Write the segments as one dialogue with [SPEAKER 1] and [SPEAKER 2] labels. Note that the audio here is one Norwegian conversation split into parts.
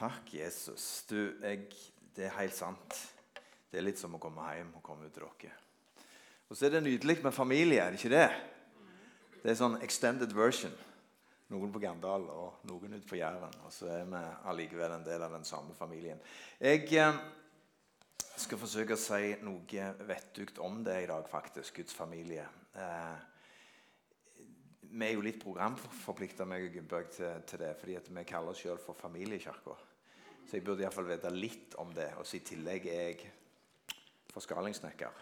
[SPEAKER 1] Takk, Jesus. Du, jeg, det er helt sant. Det er litt som å komme hjem og komme ut til dere. Og så er det nydelig med familie, er det ikke det? Det er sånn extended version. Noen på Gandal og noen ute på Jæren. Og så er vi allikevel en del av den samme familien. Jeg eh, skal forsøke å si noe vettugt om det i dag, faktisk. Guds familie. Eh, vi er jo litt programforplikta til, til, det, fordi vi kaller oss sjøl for Familiekirka. Så jeg burde iallfall vite litt om det. Og så I tillegg er jeg forskalingssnekker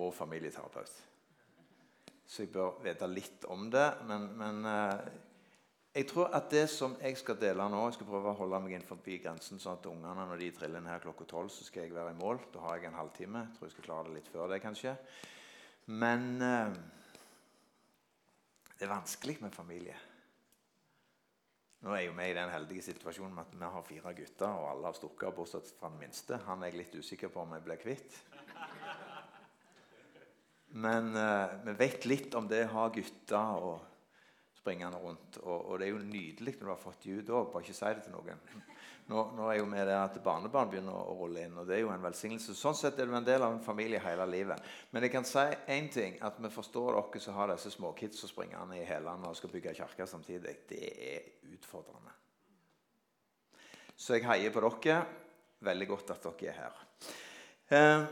[SPEAKER 1] og familieterapeut. Så jeg bør vite litt om det. Men, men uh, jeg tror at det som jeg skal dele nå Jeg skal prøve å holde meg inn forbi grensen, sånn at ungene når de triller inn her klokka tolv, så skal jeg være i mål. Da har jeg en halvtime. Tror jeg skal klare det litt før det, kanskje. Men uh, det er vanskelig med familie. Nå er jo vi i den heldige situasjonen at vi har fire gutter, og alle har stukket av, bortsett fra den minste. Han er jeg litt usikker på om jeg blir kvitt. Men uh, vi vet litt om det å ha gutter og springende rundt. Og, og, det er jo nydelig når du har fått de ut òg. Bare ikke si det til noen. Nå, nå, er jo vi der at barnebarn begynner å, rulle inn, og det er jo en velsignelse. Sånn sett er du en del av en familie hele livet. Men jeg kan si én ting, at vi forstår dere som har disse småkidsa springende i hælene og skal bygge kirke samtidig. Det er utfordrende. Så jeg heier på dere. Veldig godt at dere er her. Eh,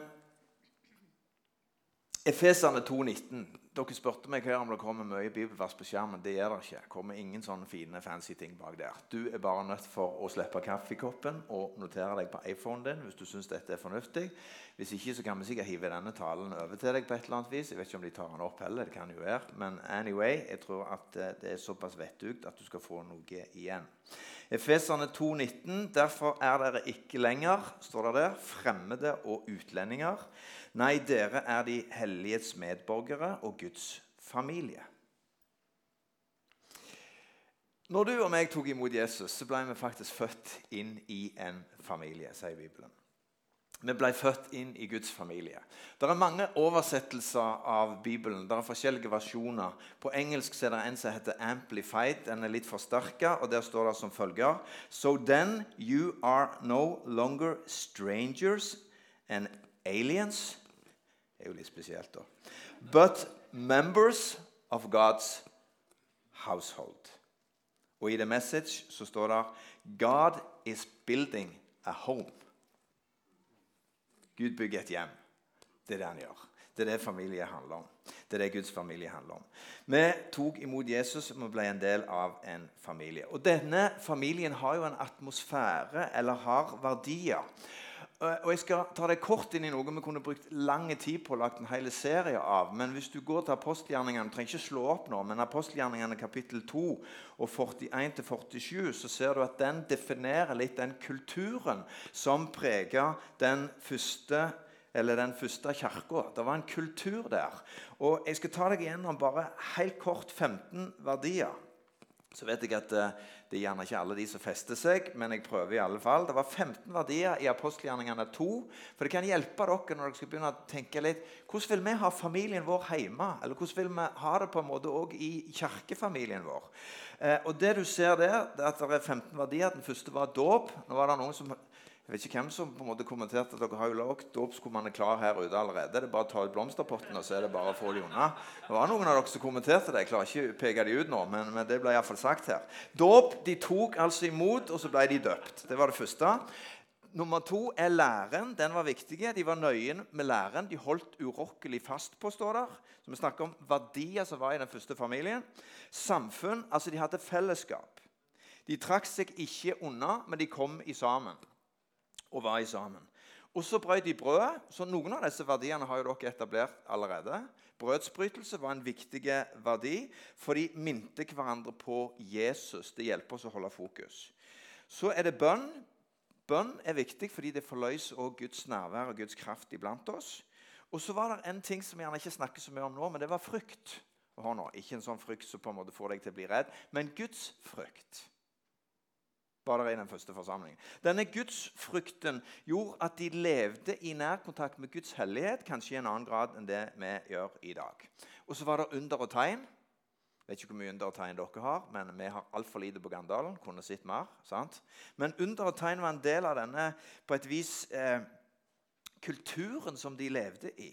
[SPEAKER 1] Efesene 2,19. Dere spurte meg her om det kommer mye bibelvers på skjermen. Det gjør det ikke. Det kommer ingen sånne fine, fancy ting bak der. Du er bare nødt for å slippe kaffekoppen og notere deg på iPhonen din hvis du syns dette er fornuftig. Hvis ikke så kan vi sikkert hive denne talen over til deg på et eller annet vis. Jeg vet ikke om de tar den opp heller. det kan jo være. Men anyway, jeg tror at eh, det er såpass vettugt at du skal få noe igjen. Efeserne 2,19. Derfor er dere ikke lenger, står der, fremmede og utlendinger Nei, dere er de helliges medborgere og Guds familie. Når du og meg tok imot Jesus, så ble vi faktisk født inn i en familie, sier Bibelen. Vi ble født inn i Guds familie. Det er mange oversettelser av Bibelen. Det er forskjellige versjoner. På engelsk er det en som heter 'Amplified'. Den er litt forsterka, og der står det som følger So then you are no longer strangers and aliens er jo litt spesielt, da. But members of God's household. Og i The Message så står det God is building a home. Gud bygger et hjem. Det er det han gjør. Det er det familie handler om. Det er det Guds familie handler om. Vi tok imot Jesus og ble en del av en familie. Og Denne familien har jo en atmosfære, eller har verdier. Og Jeg skal ta deg kort inn i noe vi kunne brukt lang tid på å lage en hel serie av. Men hvis du går til apostelgjerningene, trenger ikke slå opp nå, men apostelgjerningene kapittel 2 og 41-47, så ser du at den definerer litt den kulturen som preger den første eller den første kirka. Det var en kultur der. Og Jeg skal ta deg igjennom bare helt kort 15 verdier. Så vet jeg at uh, det er gjerne ikke alle de som fester seg, men jeg prøver i alle fall. Det var 15 verdier i apostelgjerningene 2. For det kan hjelpe dere når dere skal begynne å tenke litt Hvordan vil vi ha familien vår hjemme? Eller hvordan vil vi ha det på en måte også i kirkefamilien vår? Eh, og det du ser der, det er at det er 15 verdier. Den første var dåp. Nå var det noen som jeg vet ikke hvem som på en måte kommenterte at dere har jo lagd dåpskummene klar her ute allerede. Det er bare å ta ut blomsterpotten, og så er det bare å få de unna. Det var noen av dere som kommenterte det. Jeg klarer ikke å peke de ut nå, men, men det ble iallfall sagt her. Dåp de tok altså imot, og så ble de døpt. Det var det første. Nummer to er læren. Den var viktig. De var nøye med læren. De holdt urokkelig fast på, står der. Så Vi snakker om verdier som var i den første familien. Samfunn. Altså, de hadde fellesskap. De trakk seg ikke unna, men de kom i sammen og var i sammen. Og så brøt de brødet. så Noen av disse verdiene har jo dere etablert allerede. Brødsbrytelse var en viktig verdi, for de minte hverandre på Jesus. Det hjelper oss å holde fokus. Så er det bønn. Bønn er viktig fordi det forløser også Guds nærvær og Guds kraft iblant oss. Og så var det en ting som vi gjerne ikke snakker så mye om nå, men det var frykt. Nå, Ikke en sånn frykt som på en måte får deg til å bli redd, men Guds frykt var det i den første forsamlingen. Denne gudsfrykten gjorde at de levde i nærkontakt med Guds hellighet, kanskje i en annen grad enn det vi gjør i dag. Og så var det under og tegn. Jeg Vet ikke hvor mye under og tegn dere har, men vi har altfor lite på Gandalen. Kunne sett mer. sant? Men under og tegn var en del av denne på et vis eh, kulturen som de levde i.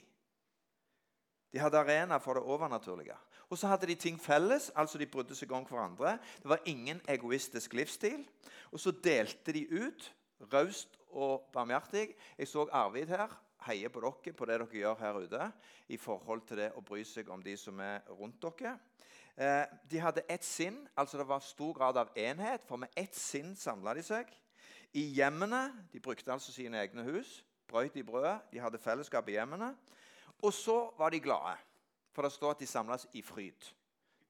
[SPEAKER 1] De hadde arena for det overnaturlige. Og så hadde de ting felles, altså de brydde seg om hverandre. Det var ingen egoistisk livsstil. Og så delte de ut, raust og barmhjertig. Jeg så Arvid her heier på dere på det dere gjør her ute i forhold til det å bry seg om de som er rundt dere. Eh, de hadde ett sinn, altså det var stor grad av enhet, for med ett sinn samla de seg. I hjemmene De brukte altså sine egne hus, brøyt i brødet, de hadde fellesskap i hjemmene. Og så var de glade. For det står at de samles i fryd.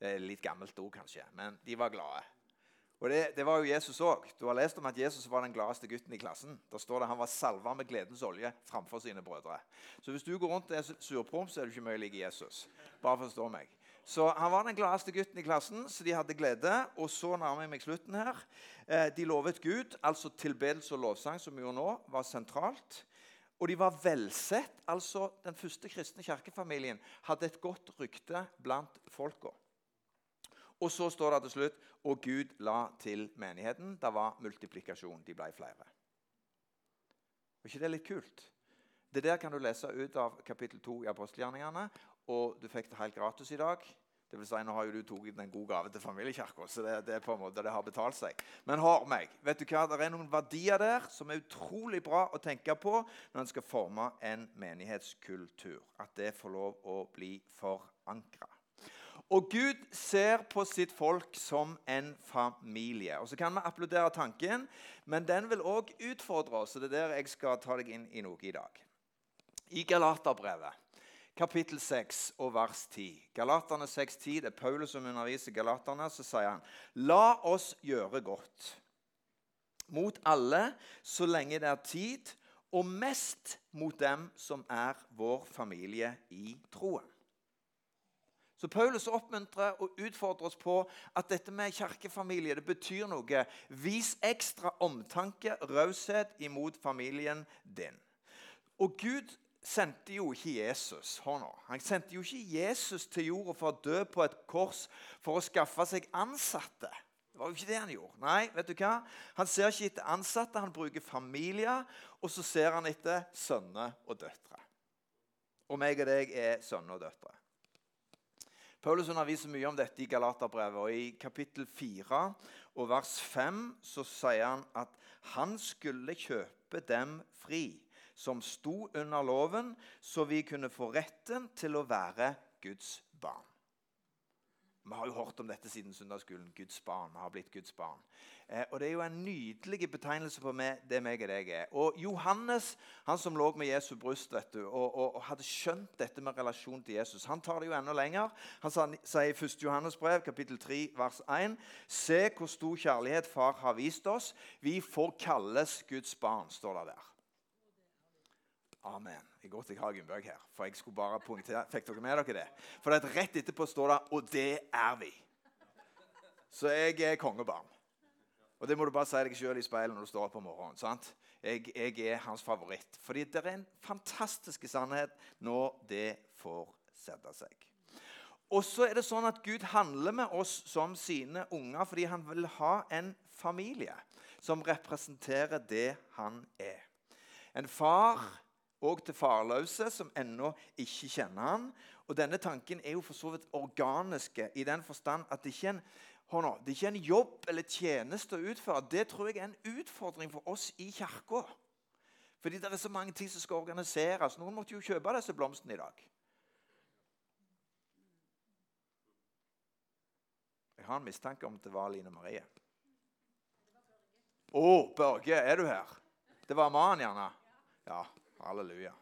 [SPEAKER 1] Det er litt gammelt ord, kanskje, men de var glade. Og det, det var jo Jesus òg. Du har lest om at Jesus var den gladeste gutten i klassen. Da står det at Han var salva med gledens olje framfor sine brødre. Så hvis du går rundt og er surprom, så er du ikke mye lik Jesus. Bare forstå meg. Så Han var den gladeste gutten i klassen, så de hadde glede. Og så nærmer jeg meg slutten her. Eh, de lovet Gud, altså tilbedelse og lovsang, som vi gjør nå, var sentralt. Og de var velsett. altså Den første kristne kirkefamilien hadde et godt rykte blant folka. Og så står det til slutt og Gud la til menigheten. Det var multiplikasjon. De ble flere. Er ikke det litt kult? Det der kan du lese ut av kapittel 2 i apostelgjerningene. Og du fikk det helt gratis i dag. Det vil si, Nå har jo du tatt en god gave til familiekirka, så det, det, er på en måte, det har betalt seg. Men hør meg, vet du hva? det er noen verdier der som er utrolig bra å tenke på når en skal forme en menighetskultur. At det får lov å bli forankra. Og Gud ser på sitt folk som en familie. Og Så kan vi applaudere tanken, men den vil òg utfordre oss. og Det er der jeg skal ta deg inn i noe i dag. I Galaterbrevet kapittel 6 og vers 10. Galaterne 6,10. Det er Paulus som underviser galaterne. Så sier han La oss gjøre godt mot alle så lenge det er tid, og mest mot dem som er vår familie i troen. Så Paulus oppmuntrer og utfordrer oss på at dette med kirkefamilie det betyr noe. Vis ekstra omtanke, raushet imot familien din. Og Gud sendte jo ikke Jesus hør Han sendte jo ikke Jesus til jorda for å dø på et kors for å skaffe seg ansatte. Det var jo ikke det han gjorde. Nei, vet du hva? Han ser ikke etter ansatte, han bruker familier, og så ser han etter sønner og døtre. Og meg og deg er sønner og døtre. Paulus underviser mye om dette i Galaterbrevet. og I kapittel 4 og vers 5 så sier han at han skulle kjøpe dem fri som sto under loven, så vi kunne få retten til å være Guds barn. Vi har jo hørt om dette siden søndagsskolen. Guds barn. Vi har blitt Guds barn. Eh, og Det er jo en nydelig betegnelse på meg, det meg og deg er. Og Johannes, han som lå med Jesu bryst vet du, og, og, og, hadde skjønt dette med relasjon til Jesus, han tar det jo enda lenger. Han sier i 1. Johannes brev, kapittel 3, vers 1.: Se hvor stor kjærlighet Far har vist oss. Vi får kalles Guds barn, står det der. Amen. Jeg går til Hagenbøg her, for jeg skulle bare punktere. Fikk dere med dere det? For det er rett etterpå står det 'Og det er vi'. Så jeg er kongebarn. Og det må du bare si deg sjøl i speilet når du står opp om morgenen. sant? Jeg, jeg, er hans favoritt. Fordi det er en fantastisk sannhet når det får sette seg. Og så er det sånn at Gud handler med oss som sine unger fordi han vil ha en familie som representerer det han er. En far og til farløse som ennå ikke kjenner han. Og Denne tanken er jo for så vidt organiske i den forstand at det ikke er en, nå, det er ikke en jobb eller tjeneste å utføre. Det tror jeg er en utfordring for oss i kirka. Fordi det er så mange ting som skal organiseres. Noen måtte jo kjøpe disse blomstene i dag. Jeg har en mistanke om at det var Line Marie. Å, oh, Børge, er du her? Det var mannen, gjerne? Ja. Halleluja.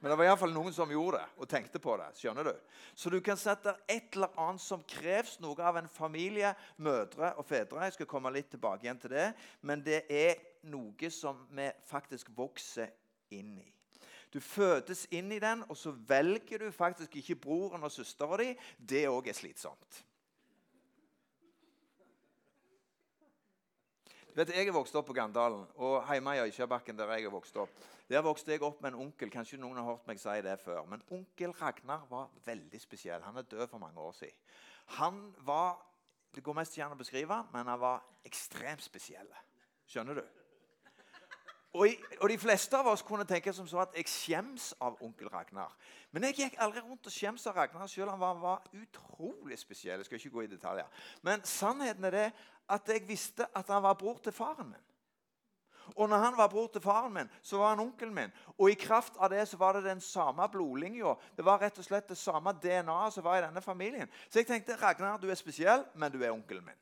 [SPEAKER 1] Men det var iallfall noen som gjorde det og tenkte på det. skjønner du? Så du kan sette et eller annet som kreves noe av en familie, mødre og fedre. Jeg skal komme litt tilbake igjen til det. Men det er noe som vi faktisk vokser inn i. Du fødes inn i den, og så velger du faktisk ikke broren og søstera di. Det òg er slitsomt. Du vet, Jeg er vokst opp på Gandalen, og hjemme i Øykjabakken, der jeg er vokst opp, der vokste jeg opp med en onkel. Kanskje noen har hørt meg si det før. Men onkel Ragnar var veldig spesiell. Han er død for mange år siden. Han var Det går mest gjerne å beskrive men han var ekstremt spesiell. Skjønner du? Og, i, og, De fleste av oss kunne tenke som så at jeg skjems av onkel Ragnar. Men jeg gikk aldri rundt og skjems av Ragnar selv. om Han var, var, utrolig spesiell. Jeg skal ikke gå i detaljer. Men sannheten er det at jeg visste at han var bror til faren min. Og når han var bror til faren min, så var han onkelen min. Og i kraft av det så var det den samme blodlinja. Det var rett og slett det samme DNA-et som var i denne familien. Så jeg tenkte Ragnar, du er spesiell, men du er onkelen min.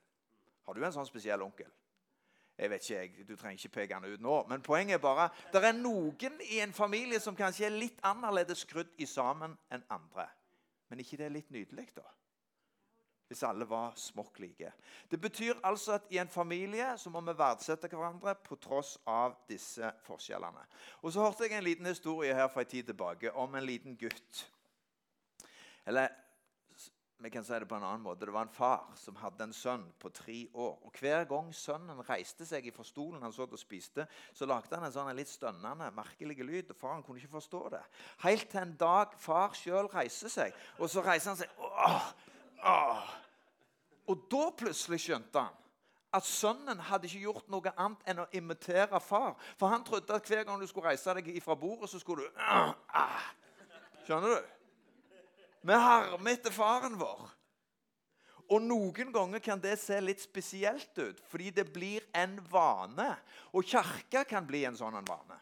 [SPEAKER 1] Har du en sånn spesiell onkel? Jeg vet ikke, jeg, Du trenger ikke peke han ut nå. Men poenget er bare det er noen i en familie som kanskje er litt annerledes skrudd i sammen enn andre. Men ikke det er litt nydelig, da? Hvis alle var smokk like. Det betyr altså at i en familie så må vi verdsette hverandre på tross av disse forskjellene. Og Så hørte jeg en liten historie her for en tid tilbake om en liten gutt. Eller vi kan si det på en annen måte. Det var en far som hadde en sønn på tre år. Og Hver gang sønnen reiste seg fra stolen han så og spiste, så lagde han en sånn litt stønnende, merkelig lyd. og Faren kunne ikke forstå det. Helt til en dag far sjøl reiser seg, og så reiser han seg. Åh, åh. Og da plutselig skjønte han at sønnen hadde ikke gjort noe annet enn å imitere far. For han trodde at hver gang du skulle reise deg fra bordet, så skulle du Åh, ah. Skjønner du? Vi harmer etter faren vår. Og Noen ganger kan det se litt spesielt ut, fordi det blir en vane. Og kirka kan bli en sånn vane.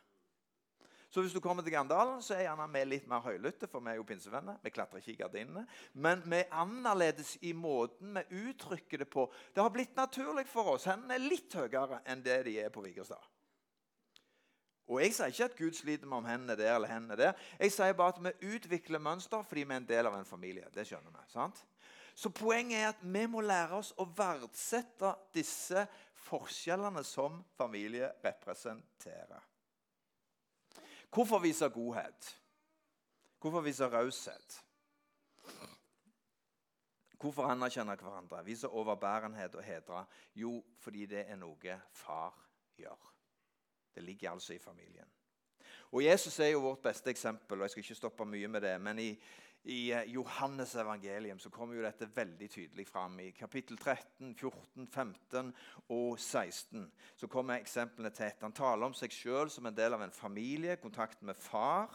[SPEAKER 1] Så hvis du kommer til Gandalen, så er gjerne vi litt mer høylytte, for vi er jo pinsevenner. Vi klatrer ikke i gardinene. Men vi er annerledes i måten vi uttrykker det på. Det har blitt naturlig for oss. Hendene er litt høyere enn det de er på Vigrestad. Og Jeg sier ikke at Gud sliter med om hendene der eller hendene der. Jeg sier bare at vi utvikler mønster fordi vi er en del av en familie. Det skjønner vi. sant? Så poenget er at vi må lære oss å verdsette disse forskjellene som familie representerer. Hvorfor vise godhet? Hvorfor vise raushet? Hvorfor anerkjenne hverandre, vise overbærenhet og hedre? Jo, fordi det er noe far gjør. Det ligger altså i familien. Og Jesus er jo vårt beste eksempel. og jeg skal ikke stoppe mye med det, men i i eh, Johannes evangelium så kommer jo dette veldig tydelig fram. I kapittel 13, 14, 15 og 16 så kommer eksemplene tett. Han taler om seg sjøl som en del av en familie, kontakt med far.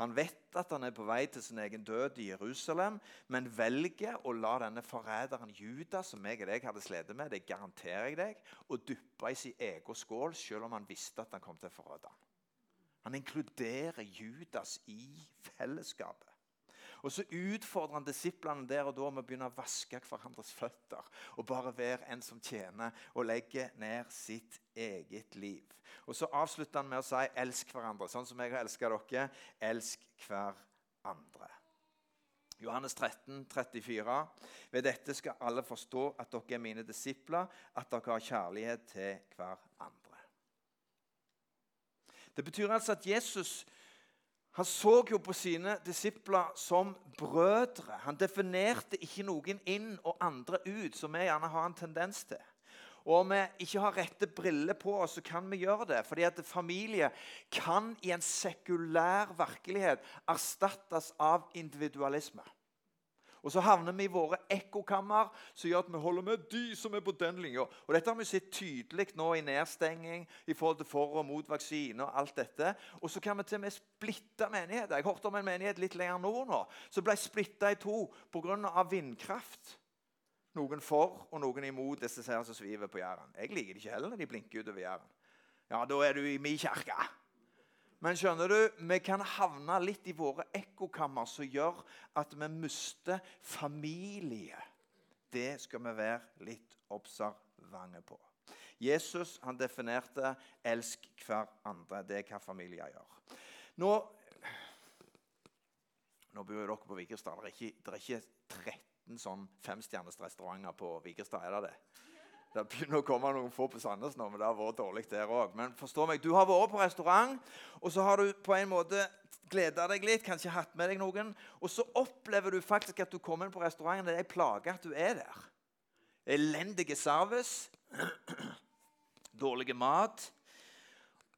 [SPEAKER 1] Han vet at han er på vei til sin egen død i Jerusalem, men velger å la denne forræderen Judas, som jeg og deg hadde slitt med, det garanterer jeg deg, å duppe i sin egen skål, selv om han visste at han kom til å forråde ham. Han inkluderer Judas i fellesskapet. Og så utfordrer han disiplene der og da med å begynne å vaske hverandres føtter. Og bare være en som tjener og legger ned sitt eget liv. Og så avslutter han med å si 'elsk hverandre'. Sånn som jeg har elska dere. Elsk hverandre. Johannes 13, 34. Ved dette skal alle forstå at dere er mine disipler, at dere har kjærlighet til hverandre. Det betyr altså at Jesus han så jo på sine disipler som brødre. Han definerte ikke noen inn og andre ut, som vi gjerne har en tendens til. Og om vi ikke har rette briller på oss, så kan vi gjøre det. Fordi at familie kan i en sekulær virkelighet erstattes av individualisme. Og så havner vi i våre ekkokammer som gjør at vi holder med de som er på den linja. Og dette har vi sett tydelig nå i nedstenging i forhold til for og mot vaksine. Og alt dette. Og så kan vi til og med splitte menigheter. Jeg hørte om en menighet litt lenger nord nå som ble splitta i to pga. vindkraft. Noen for og noen imot disse som sviver på Jæren. Jeg liker det ikke heller når de blinker utover Jæren. Ja, da er du i min kirke. Men skjønner du, vi kan havne litt i våre ekkokammer som gjør at vi mister familie. Det skal vi være litt observante på. Jesus han definerte 'elsk hverandre'. Det er hva familier gjør. Nå, nå bor dere på Vigrestad. Det er ikke, det er ikke 13 sånn femstjerners restauranter på Vigrestad. Er det det? Det begynner å komme noen få på Sandnes nå, men det har vært dårlig der òg. Men forstå meg, du har vært på restaurant, og så har du på en måte gleda deg litt, kanskje hatt med deg noen, og så opplever du faktisk at du kommer inn på restauranten, og det er en plage at du er der. Elendige service, dårlig mat.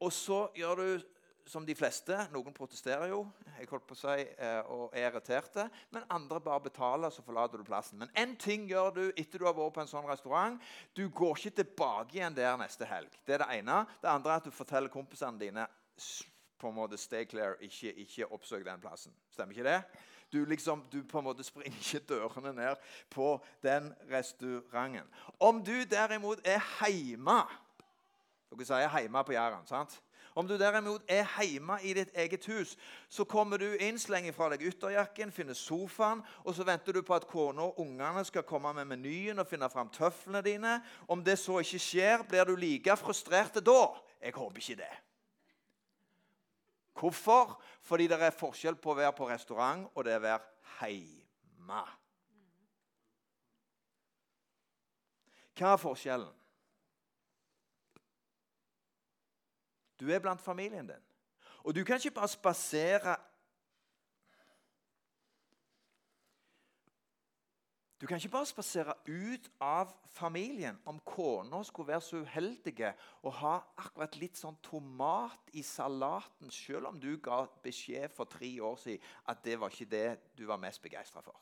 [SPEAKER 1] Og så gjør du som de fleste. Noen protesterer jo jeg holdt på å si, eh, og er irriterte. Men andre bare betaler, så forlater du plassen. Men én ting gjør du etter du har vært på en sånn restaurant. Du går ikke tilbake igjen der neste helg. Det er det ene. Det andre er at du forteller kompisene dine på en måte stay clear, ikke, ikke oppsøk den plassen. Stemmer ikke det? Du, liksom, du på en måte springer ikke dørene ned på den restauranten. Om du derimot er hjemme Dere sier hjemme på Jæren. sant? Om du derimot er hjemme i ditt eget hus, så kommer du inn, slenger fra deg ytterjakken, finner sofaen, og så venter du på at kona og ungene skal komme med menyen og finne fram tøflene dine. Om det så ikke skjer, blir du like frustrert da? Jeg håper ikke det. Hvorfor? Fordi det er forskjell på å være på restaurant og det å være hjemme. Hva er forskjellen? Du er blant familien din. Og du kan ikke bare spasere Du kan ikke bare spasere ut av familien om kona skulle være så uheldig å ha akkurat litt sånn tomat i salaten, selv om du ga beskjed for tre år siden at det var ikke det du var mest begeistra for.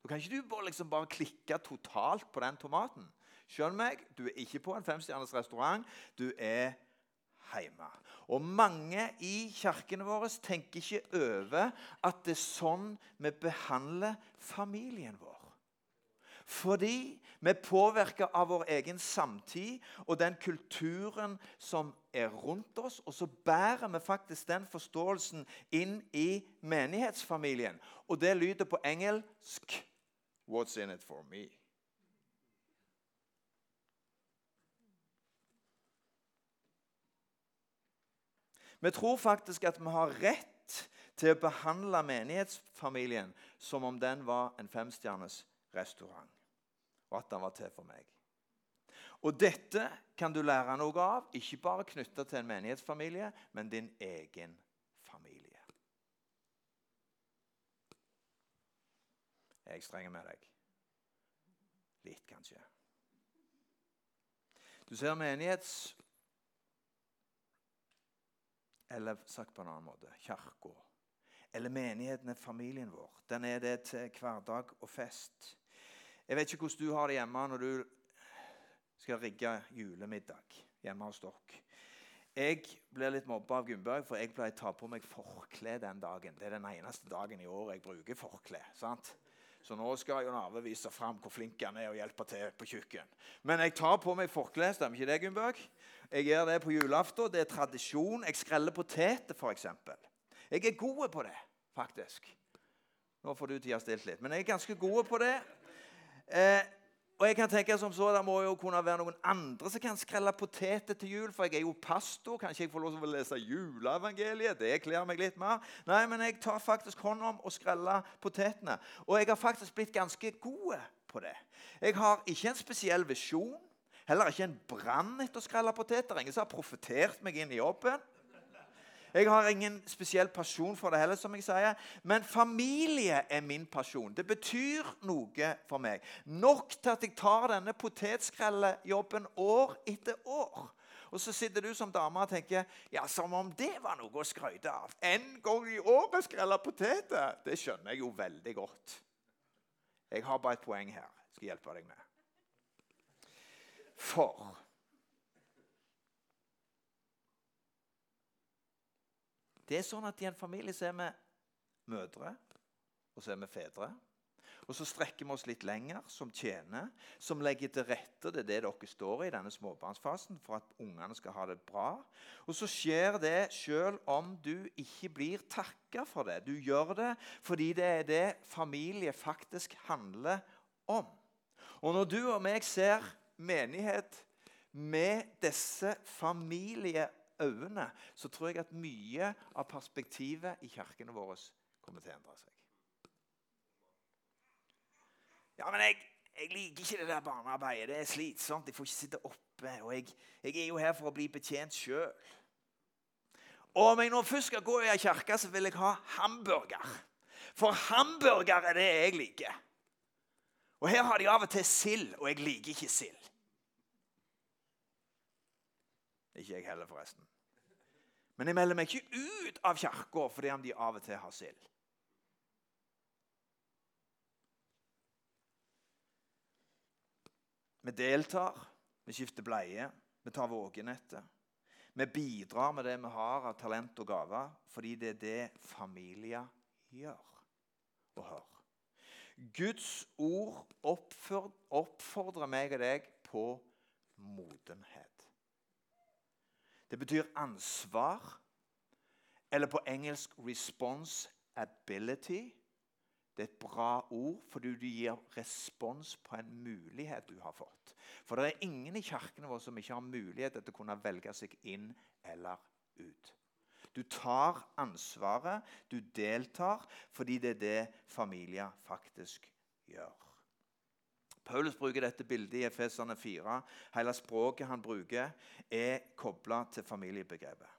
[SPEAKER 1] Da kan ikke du bare, liksom bare klikke totalt på den tomaten. Skjønn meg, du er ikke på en femstjerners restaurant. Du er hjemme. Og mange i kirkene våre tenker ikke over at det er sånn vi behandler familien vår. Fordi vi er av vår egen samtid og den kulturen som er rundt oss. Og så bærer vi faktisk den forståelsen inn i menighetsfamilien. Og det lyder på engelsk What's in it for me? Vi tror faktisk at vi har rett til å behandle menighetsfamilien som om den var en femstjerners restaurant, og at den var til for meg. Og Dette kan du lære noe av, ikke bare knytta til en menighetsfamilie, men din egen familie. Er jeg streng med deg? Litt, kanskje. Du ser menighets eller sagt på en annen måte kirka. Eller menigheten er familien vår. Den er det til hverdag og fest. Jeg vet ikke hvordan du har det hjemme når du skal rigge julemiddag hjemme hos dere. Jeg blir litt mobba av Gunnberg, for jeg pleier å ta på meg forkle den dagen. Det er den eneste dagen i år jeg bruker forkle. sant? Så nå skal Jon Arve vise fram hvor flink han er og hjelpe til på kjøkken. Men jeg tar på meg forkle. Stemmer ikke det, Gunnberg? Jeg gjør det på julaften. Det er tradisjon. Jeg skreller poteter, f.eks. Jeg er god på det, faktisk. Nå får du tida stilt litt. Men jeg er ganske god på det. Eh, og jeg kan tenke som så, Det må jo kunne være noen andre som kan skrelle poteter til jul. For jeg er jo pastor. Kanskje jeg får lov til å lese juleevangeliet? Det kler meg litt mer. Nei, men jeg tar faktisk hånd om å skrelle potetene. Og jeg har faktisk blitt ganske god på det. Jeg har ikke en spesiell visjon. Heller ikke en brann etter å skrelle poteter. Ingen som har profetert meg inn i jobben. Jeg har ingen spesiell pasjon for det heller, som jeg sier. Men familie er min pasjon. Det betyr noe for meg. Nok til at jeg tar denne potetskrellejobben år etter år. Og så sitter du som dame og tenker ja, som om det var noe å skryte av. En gang i året skrelle poteter! Det skjønner jeg jo veldig godt. Jeg har bare et poeng her. Jeg skal hjelpe deg med. For Det er sånn at I en familie så er vi mødre, og så er vi fedre. Og så strekker vi oss litt lenger, som tjener, som legger til rette. Det er det dere står i denne småbarnsfasen, for at ungene skal ha det bra. Og så skjer det selv om du ikke blir takka for det. Du gjør det fordi det er det familie faktisk handler om. Og når du og meg ser menighet med disse familieøyne, så tror jeg at mye av perspektivet i kirkene våre kommer til å endre seg. Ja, men jeg, jeg liker ikke det der barnearbeidet. Det er slitsomt. Jeg får ikke sitte oppe. Og jeg, jeg er jo her for å bli betjent sjøl. Om jeg nå først skal gå i ei kirke, så vil jeg ha hamburger. For hamburger er det jeg liker. Og her har de av og til sild, og jeg liker ikke sild. Ikke jeg heller, forresten. Men jeg melder meg ikke ut av kirka fordi om de av og til har sild. Vi deltar, vi skifter bleie, vi tar vågenettet. Vi bidrar med det vi har av talent og gaver, fordi det er det familier gjør og hører. Guds ord oppfordrer meg og deg på modenhet. Det betyr ansvar, eller på engelsk 'responsibility'. Det er et bra ord fordi du gir respons på en mulighet du har fått. For det er ingen i kirkene våre som ikke har mulighet til å kunne velge seg inn eller ut. Du tar ansvaret, du deltar, fordi det er det familier faktisk gjør. Paulus bruker dette bildet i Efesene 4. Hele språket han bruker, er kobla til familiebegrepet.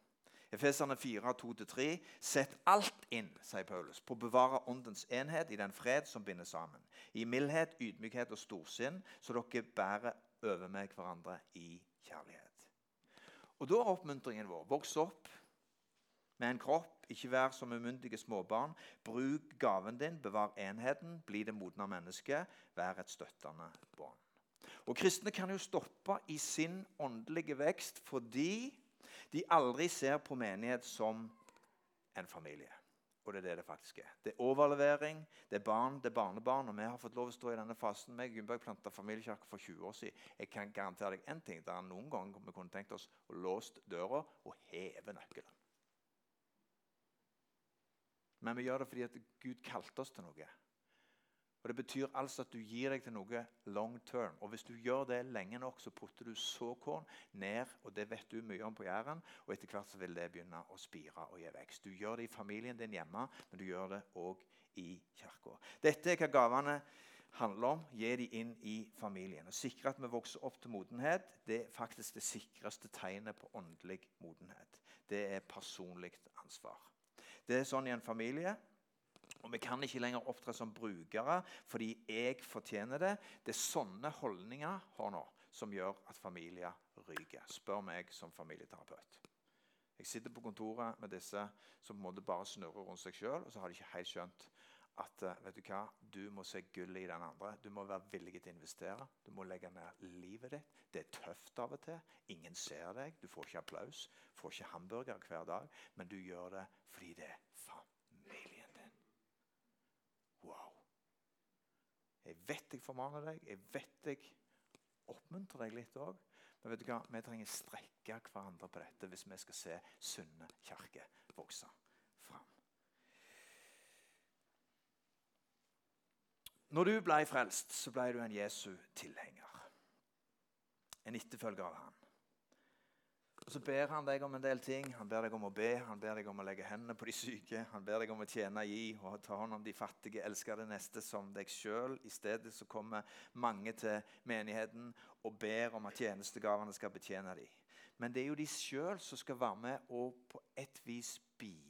[SPEAKER 1] Efeserne 4, 2-3. Sett alt inn, sier Paulus, på å bevare åndens enhet i den fred som binder sammen. I mildhet, ydmykhet og storsinn, så dere bærer over med hverandre i kjærlighet. Og Da er oppmuntringen vår voks opp med en kropp, ikke vær som umyndige småbarn. Bruk gaven din, bevar enheten, bli det modne mennesket, vær et støttende bånd. Og Kristne kan jo stoppe i sin åndelige vekst fordi de aldri ser på menighet som en familie. Og det er det det faktisk er. Det er overlevering, det er barn, det er barnebarn. Og vi har fått lov å stå i denne fasen. med Gunnberg planta familiekirke for 20 år siden. Jeg kan garantere deg én ting. Det er noen ganger vi kunne tenkt oss å låst døra og heve nøkkelen. Men vi gjør det fordi at Gud kalte oss til noe. Og Det betyr altså at du gir deg til noe long term. Og Hvis du gjør det lenge nok, så putter du såkorn ned, og det vet du mye om på Jæren. Og etter hvert så vil det begynne å spire og gi vekst. Du gjør det i familien din hjemme, men du gjør det òg i kirka. Dette er hva gavene handler om. Gi de inn i familien. Å sikre at vi vokser opp til modenhet, det er faktisk det sikreste tegnet på åndelig modenhet. Det er personlig ansvar. Det er sånn i en familie og Vi kan ikke lenger opptre som brukere fordi jeg fortjener det. Det er sånne holdninger nå, som gjør at familier ryker. Spør meg som familieterapeut. Jeg sitter på kontoret med disse som på en måte bare snurrer rundt seg sjøl. Og så har de ikke helt skjønt at eh, vet du hva, du må se gullet i den andre. Du må være villig til å investere. Du må legge ned livet ditt. Det er tøft av og til. Ingen ser deg. Du får ikke applaus. Får ikke hamburger hver dag. Men du gjør det fordi det er familien din. Wow. Jeg vet jeg formaner deg, jeg vet jeg oppmuntrer deg litt òg. Men vet du hva? vi trenger strekke hverandre på dette hvis vi skal se Sunne kirke vokse fram. Når du ble frelst, så ble du en Jesu tilhenger. En etterfølger av han. Og Så ber han deg om en del ting. Han ber deg om å be, han ber deg om å legge hendene på de syke. Han ber deg om å tjene, gi og ta hånd om de fattige. Elske det neste som deg sjøl. I stedet så kommer mange til menigheten og ber om at tjenestegavene skal betjene dem. Men det er jo de sjøl som skal være med og på et vis bidra.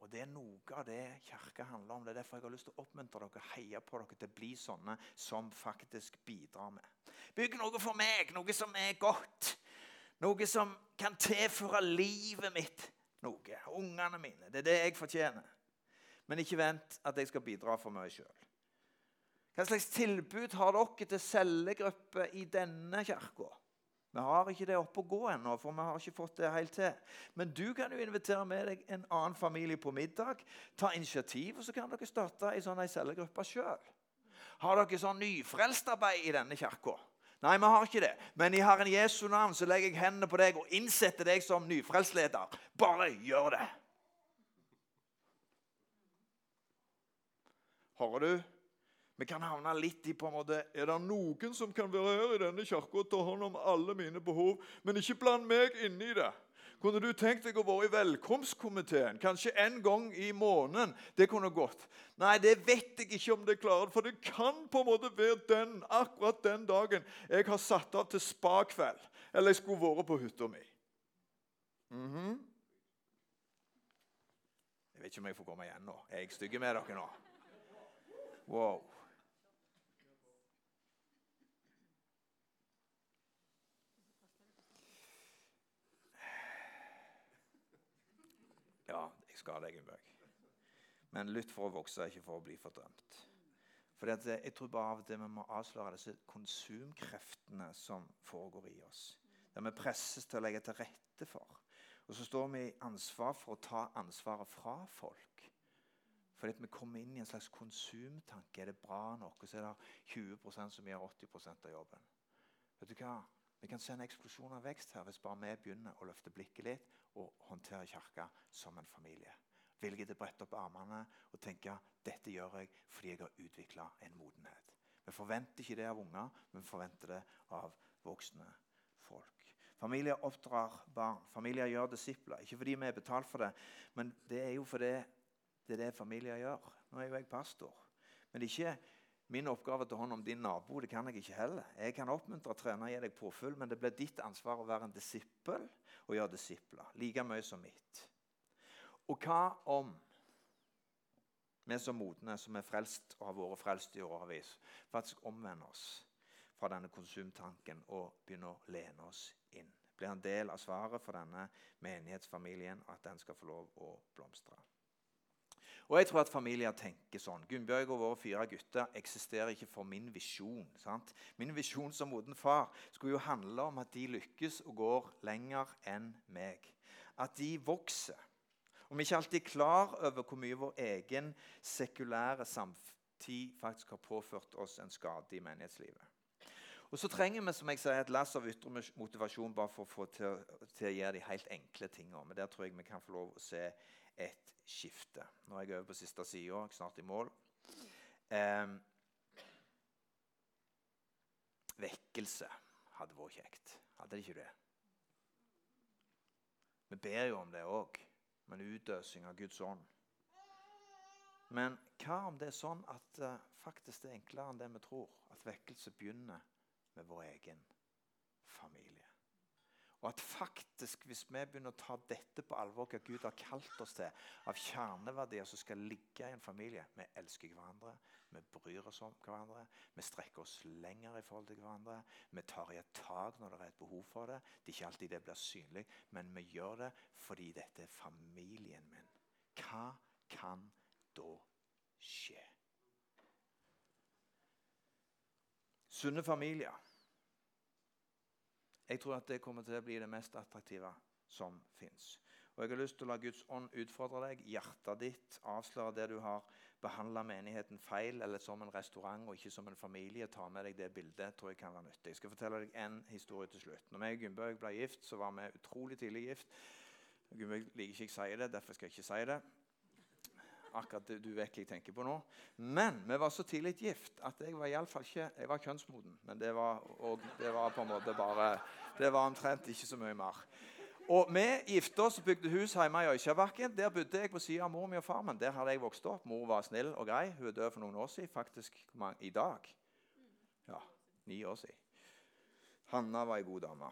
[SPEAKER 1] Og Det er noe av det kirka handler om. Det er derfor jeg har lyst til å oppmuntre dere heie på dere til å bli sånne som faktisk bidrar med. Bygg noe for meg, noe som er godt. Noe som kan tilføre livet mitt noe. Ungene mine. Det er det jeg fortjener. Men ikke vent at jeg skal bidra for meg sjøl. Hva slags tilbud har dere til cellegrupper i denne kirka? Vi har ikke det oppe å gå ennå, for vi har ikke fått det helt til. Men du kan jo invitere med deg en annen familie på middag. Ta initiativ, og så kan dere starte ei sånn cellegruppe sjøl. Har dere sånn nyfrelstarbeid i denne kirka? Nei, vi har ikke det. Men i Herren Jesu navn så legger jeg hendene på deg og innsetter deg som nyfrelsleder. Bare gjør det. Hører du? Vi kan havne litt i på en måte Er det noen som kan være her i denne kirka og ta hånd om alle mine behov, men ikke bland meg inni det? Kunne du tenkt deg å være i velkomstkomiteen kanskje en gang i måneden? Det kunne gått. Nei, det vet jeg ikke om det klarer. For det kan på en måte være den, akkurat den dagen jeg har satt av til spakveld. Eller jeg skulle vært på hytta mi. Mm -hmm. Jeg vet ikke om jeg får komme igjen nå. Er jeg stygg med dere nå? Wow. Skal det, Gunnbjørg. Men lytt for å vokse, ikke for å bli fordømt. For jeg tror bare av og til vi må avsløre disse konsumkreftene som foregår i oss. Der vi presses til å legge til rette for. Og så står vi i ansvar for å ta ansvaret fra folk. Fordi at vi kommer inn i en slags konsumtanke. Er det bra nok? Og så er det 20% som gjør 80% av jobben. Vet du hva? Vi kan se en eksplosjon av vekst her hvis bare vi begynner å løfte blikket litt og håndtere Kirka som en familie Vilje til å brette opp armene og tenke dette gjør jeg fordi jeg har utvikla en modenhet. Vi forventer ikke det av unger, men forventer det av voksne folk. Familier oppdrar barn. Familier gjør disipler. Ikke fordi vi er betalt for det, men det er jo fordi det er det familier gjør. Nå er jo jeg pastor. Men det er ikke min oppgave til hånd om din nabo. det kan Jeg ikke heller. Jeg kan oppmuntre, trene og gi deg påfyll, men det blir ditt ansvar å være en disippel og gjøre disipler. Like mye som mitt. Og hva om vi som modne, som er frelst og har vært frelst i årevis, faktisk omvender oss fra denne konsumtanken og begynner å lene oss inn? Blir en del av svaret for denne menighetsfamilien, at den skal få lov å blomstre. Og jeg tror at familier tenker sånn. Gunnbjørg og våre fire gutter eksisterer ikke for min visjon. Sant? Min visjon som moden far skulle jo handle om at de lykkes og går lenger enn meg. At de vokser og vi er ikke alltid klar over hvor mye vår egen sekulære samtid faktisk har påført oss en skade i menighetslivet. Og så trenger vi som jeg sier, et lass av ytre motivasjon bare for å få til, til å gjøre de helt enkle tingene. Men der tror jeg vi kan få lov å se et skifte. Nå er jeg over på siste sida, snart i mål. Eh, vekkelse hadde vært kjekt. Hadde det ikke det? Vi ber jo om det òg men utøsing av Guds ånd. Men hva om det er sånn at uh, faktisk det er enklere enn det vi tror? At vekkelse begynner med vår egen familie. Og at faktisk, hvis vi begynner å ta dette på alvor, hva Gud har kalt oss til, av kjerneverdier som skal ligge i en familie Vi elsker hverandre, vi bryr oss om hverandre, vi strekker oss lenger i forhold til hverandre. Vi tar i et tak når det er et behov for det. Det er ikke alltid det blir synlig, men vi gjør det fordi dette er familien min. Hva kan da skje? Sunne familier jeg tror at det kommer til å bli det mest attraktive som fins. Og jeg har lyst til å la Guds ånd utfordre deg, hjertet ditt, avsløre det du har behandla menigheten feil, eller som en restaurant og ikke som en familie. Ta med deg det bildet. tror jeg kan være nyttig. Jeg skal fortelle deg en historie til slutt. Når jeg og Gunnbjørg ble gift, så var vi utrolig tidlig gift. Gunnbjørg liker ikke jeg sier det, derfor skal jeg ikke si det akkurat det du vet jeg tenker på nå. Men vi var så tidlig gift at jeg var i alle fall ikke Jeg var kjønnsmoden, men det var, det var på en måte bare Det var omtrent ikke så mye mer. Og Vi gifta oss og bygde hus hjemme i Øykjabakken. Der bodde jeg på sida av mor mi og far min. Der hadde jeg vokst opp. Mor var snill og grei. Hun er død for noen år siden. Faktisk i dag. Ja, ni år siden. Hanna var ei god dame.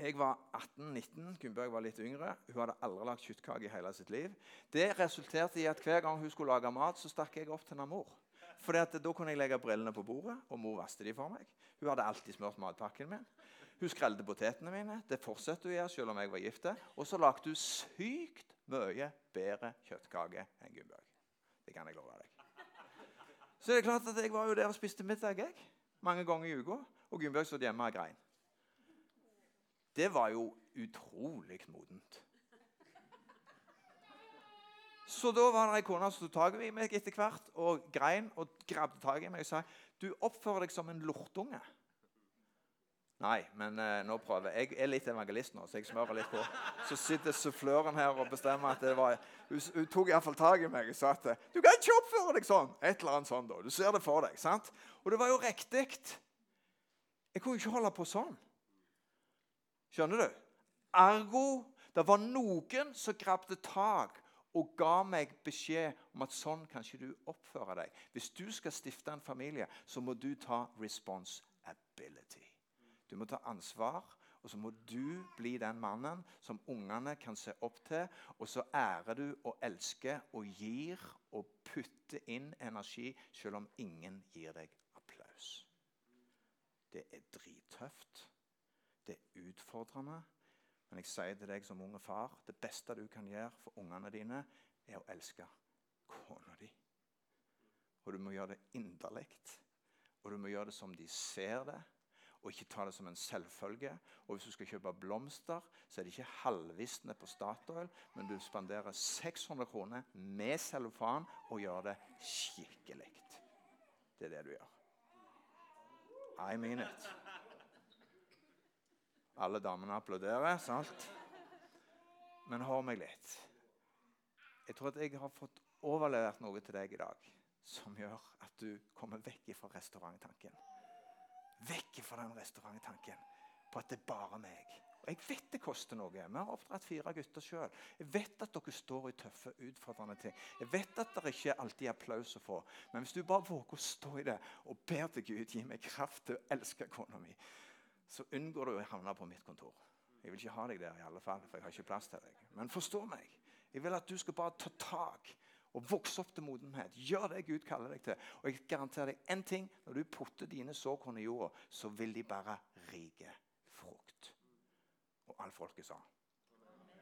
[SPEAKER 1] Jeg var 18-19, Gunnbjørg var litt yngre. Hun hadde aldri lagd kjøttkake i hele sitt liv. Det resulterte i at hver gang hun skulle lage mat, så stakk jeg opp til mor. For Da kunne jeg legge brillene på bordet, og mor vasket de for meg. Hun hadde alltid smurt matpakken min. Hun skrelte potetene mine. Det fortsatte hun å gjøre selv om jeg var gift. Og så lagde hun sykt mye bedre kjøttkake enn Gunnbjørg. Det kan jeg love deg. Så det er klart at jeg var jo der og spiste middag jeg, mange ganger i uka. Og Gunnbjørg satt hjemme og grein. Det var jo utrolig modent. Så da var det ei kone som tok tak i meg etter hvert og grein og grabde tak i meg og sa du oppfører deg som en lortunge. Nei, men eh, nå prøver jeg. Jeg er litt evangelist nå, så jeg smører litt på. Så sitter suffløren her og bestemmer at det var Hun, hun tok iallfall tak i meg og sa at du kan ikke oppføre deg sånn. Et eller annet sånn da. Du ser det for deg. sant? Og det var jo riktig. Jeg kunne ikke holde på sånn. Skjønner du? Ergo det var noen som grabte tak og ga meg beskjed om at sånn kan ikke du oppføre deg. Hvis du skal stifte en familie, så må du ta responsibility. Du må ta ansvar, og så må du bli den mannen som ungene kan se opp til. Og så ærer du og elsker og gir og putter inn energi selv om ingen gir deg applaus. Det er drittøft. Det er utfordrende, Men jeg sier til deg som unge far, det beste du kan gjøre for ungene dine, er å elske kona di. Og du må gjøre det inderlig. Og du må gjøre det som de ser det, og ikke ta det som en selvfølge. Og hvis du skal kjøpe blomster, så er det ikke halvvisne på Statoil, men du spanderer 600 kroner med cellofan og gjør det skikkelig. Det er det du gjør. I mean it. Alle damene applauderer, sant? Men hør meg litt. Jeg tror at jeg har fått overlevert noe til deg i dag som gjør at du kommer vekk fra restauranttanken. Vekk fra den restauranttanken på at det er bare meg. Og Jeg vet det koster noe. Vi har oppdratt fire gutter sjøl. Jeg vet at dere står i tøffe, utfordrende ting. Jeg vet at det ikke alltid er applaus å få. Men hvis du bare våger å stå i det og ber til Gud gi meg kraft til å elske kona mi, så unngår du å havne på mitt kontor. Jeg vil ikke ha deg der, i alle fall, for jeg har ikke plass til deg. Men forstå meg. Jeg vil at du skal bare ta tak og vokse opp til modenhet. Gjør det Gud kaller deg til. Og jeg garanterer deg én ting. Når du putter dine såkorn i jorda, så vil de bære rike frukt. Og alle folket sa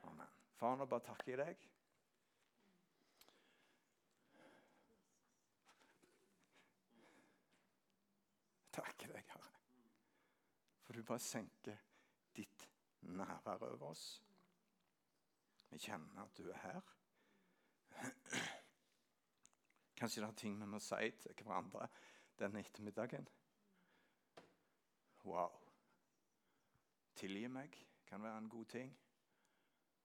[SPEAKER 1] amen. Far, nå bare takker jeg deg. Takker deg. For du bare senker ditt nærvær over oss. Vi kjenner at du er her. Kanskje det er ting vi må si til hverandre denne ettermiddagen. Wow. Tilgi meg kan være en god ting.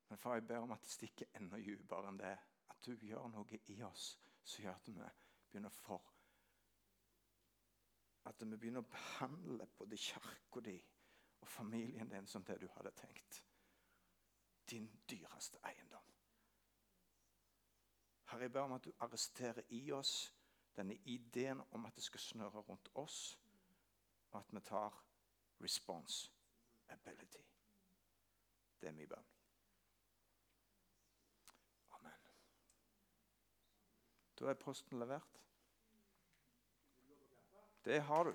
[SPEAKER 1] Men far, jeg ber om at det stikker enda dypere enn det. At du gjør noe i oss som gjør at vi begynner for At vi begynner å behandle både kirka di og familien din som det du hadde tenkt. Din dyreste eiendom. Herre, jeg ber om at du arresterer i oss denne ideen om at det skal snøre rundt oss, og at vi tar responsibility. Det er min bønn. Amen. Da er posten levert. Det har du.